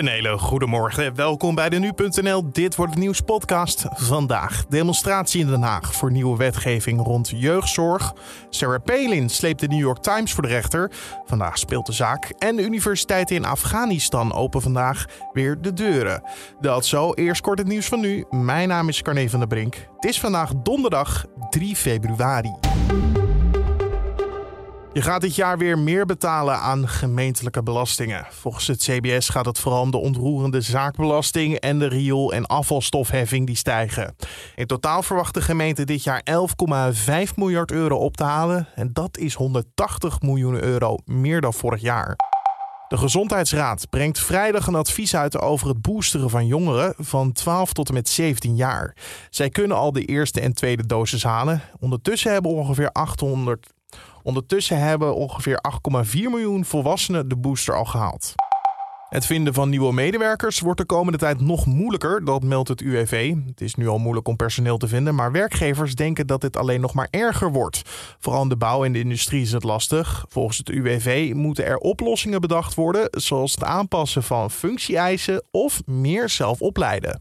Een hele goede. Welkom bij de Nu.nl Dit wordt het nieuws podcast. Vandaag demonstratie in Den Haag voor nieuwe wetgeving rond jeugdzorg. Sarah Palin sleept de New York Times voor de rechter. Vandaag speelt de zaak. En de universiteiten in Afghanistan open vandaag weer de deuren. Dat zo. Eerst kort het nieuws van nu. Mijn naam is Carne van der Brink. Het is vandaag donderdag 3 februari. Je gaat dit jaar weer meer betalen aan gemeentelijke belastingen. Volgens het CBS gaat het vooral om de ontroerende zaakbelasting en de riool- en afvalstofheffing die stijgen. In totaal verwacht de gemeente dit jaar 11,5 miljard euro op te halen. En dat is 180 miljoen euro meer dan vorig jaar. De Gezondheidsraad brengt vrijdag een advies uit over het boosteren van jongeren van 12 tot en met 17 jaar. Zij kunnen al de eerste en tweede dosis halen. Ondertussen hebben ongeveer 800 Ondertussen hebben ongeveer 8,4 miljoen volwassenen de booster al gehaald. Het vinden van nieuwe medewerkers wordt de komende tijd nog moeilijker, dat meldt het UWV. Het is nu al moeilijk om personeel te vinden, maar werkgevers denken dat dit alleen nog maar erger wordt. Vooral in de bouw en de industrie is het lastig. Volgens het UWV moeten er oplossingen bedacht worden, zoals het aanpassen van functie-eisen of meer zelf opleiden.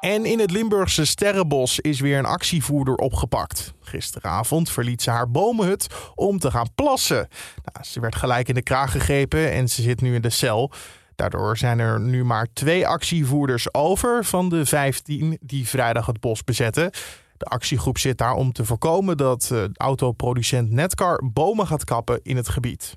En in het Limburgse Sterrenbos is weer een actievoerder opgepakt. Gisteravond verliet ze haar bomenhut om te gaan plassen. Nou, ze werd gelijk in de kraag gegrepen en ze zit nu in de cel. Daardoor zijn er nu maar twee actievoerders over van de 15 die vrijdag het bos bezetten. De actiegroep zit daar om te voorkomen dat uh, autoproducent Netcar bomen gaat kappen in het gebied.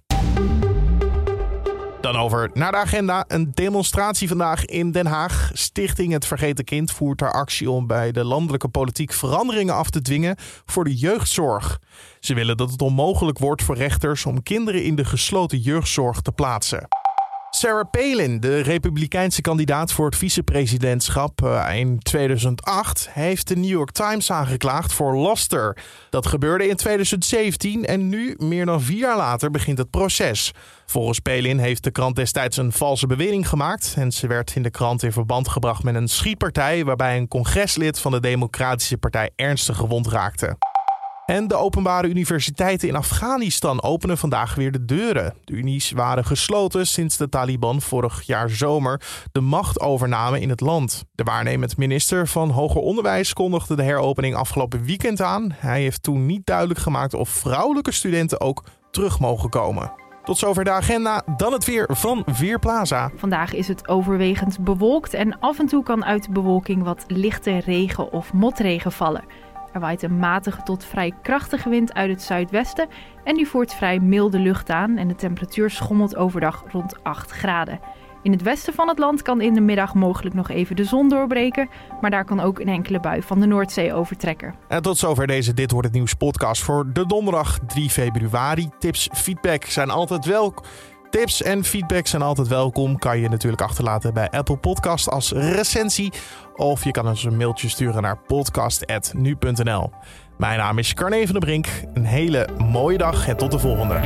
Dan over naar de agenda. Een demonstratie vandaag in Den Haag. Stichting Het Vergeten Kind voert haar actie om bij de landelijke politiek veranderingen af te dwingen voor de jeugdzorg. Ze willen dat het onmogelijk wordt voor rechters om kinderen in de gesloten jeugdzorg te plaatsen. Sarah Palin, de republikeinse kandidaat voor het vicepresidentschap eh, in 2008, heeft de New York Times aangeklaagd voor laster. Dat gebeurde in 2017 en nu, meer dan vier jaar later, begint het proces. Volgens Palin heeft de krant destijds een valse bewering gemaakt en ze werd in de krant in verband gebracht met een schietpartij waarbij een congreslid van de Democratische Partij ernstig gewond raakte. En de openbare universiteiten in Afghanistan openen vandaag weer de deuren. De unies waren gesloten sinds de Taliban vorig jaar zomer de macht overnamen in het land. De waarnemend minister van Hoger Onderwijs kondigde de heropening afgelopen weekend aan. Hij heeft toen niet duidelijk gemaakt of vrouwelijke studenten ook terug mogen komen. Tot zover de agenda. Dan het weer van Weerplaza. Vandaag is het overwegend bewolkt en af en toe kan uit de bewolking wat lichte regen of motregen vallen. Er waait een matige tot vrij krachtige wind uit het zuidwesten en die voert vrij milde lucht aan en de temperatuur schommelt overdag rond 8 graden. In het westen van het land kan in de middag mogelijk nog even de zon doorbreken, maar daar kan ook een enkele bui van de Noordzee overtrekken. En tot zover deze Dit wordt het nieuws podcast voor de donderdag 3 februari. Tips, feedback zijn altijd welkom. Tips en feedback zijn altijd welkom. Kan je natuurlijk achterlaten bij Apple Podcast als recensie. Of je kan ons een mailtje sturen naar podcast.nu.nl. Mijn naam is Carne van der Brink. Een hele mooie dag en tot de volgende.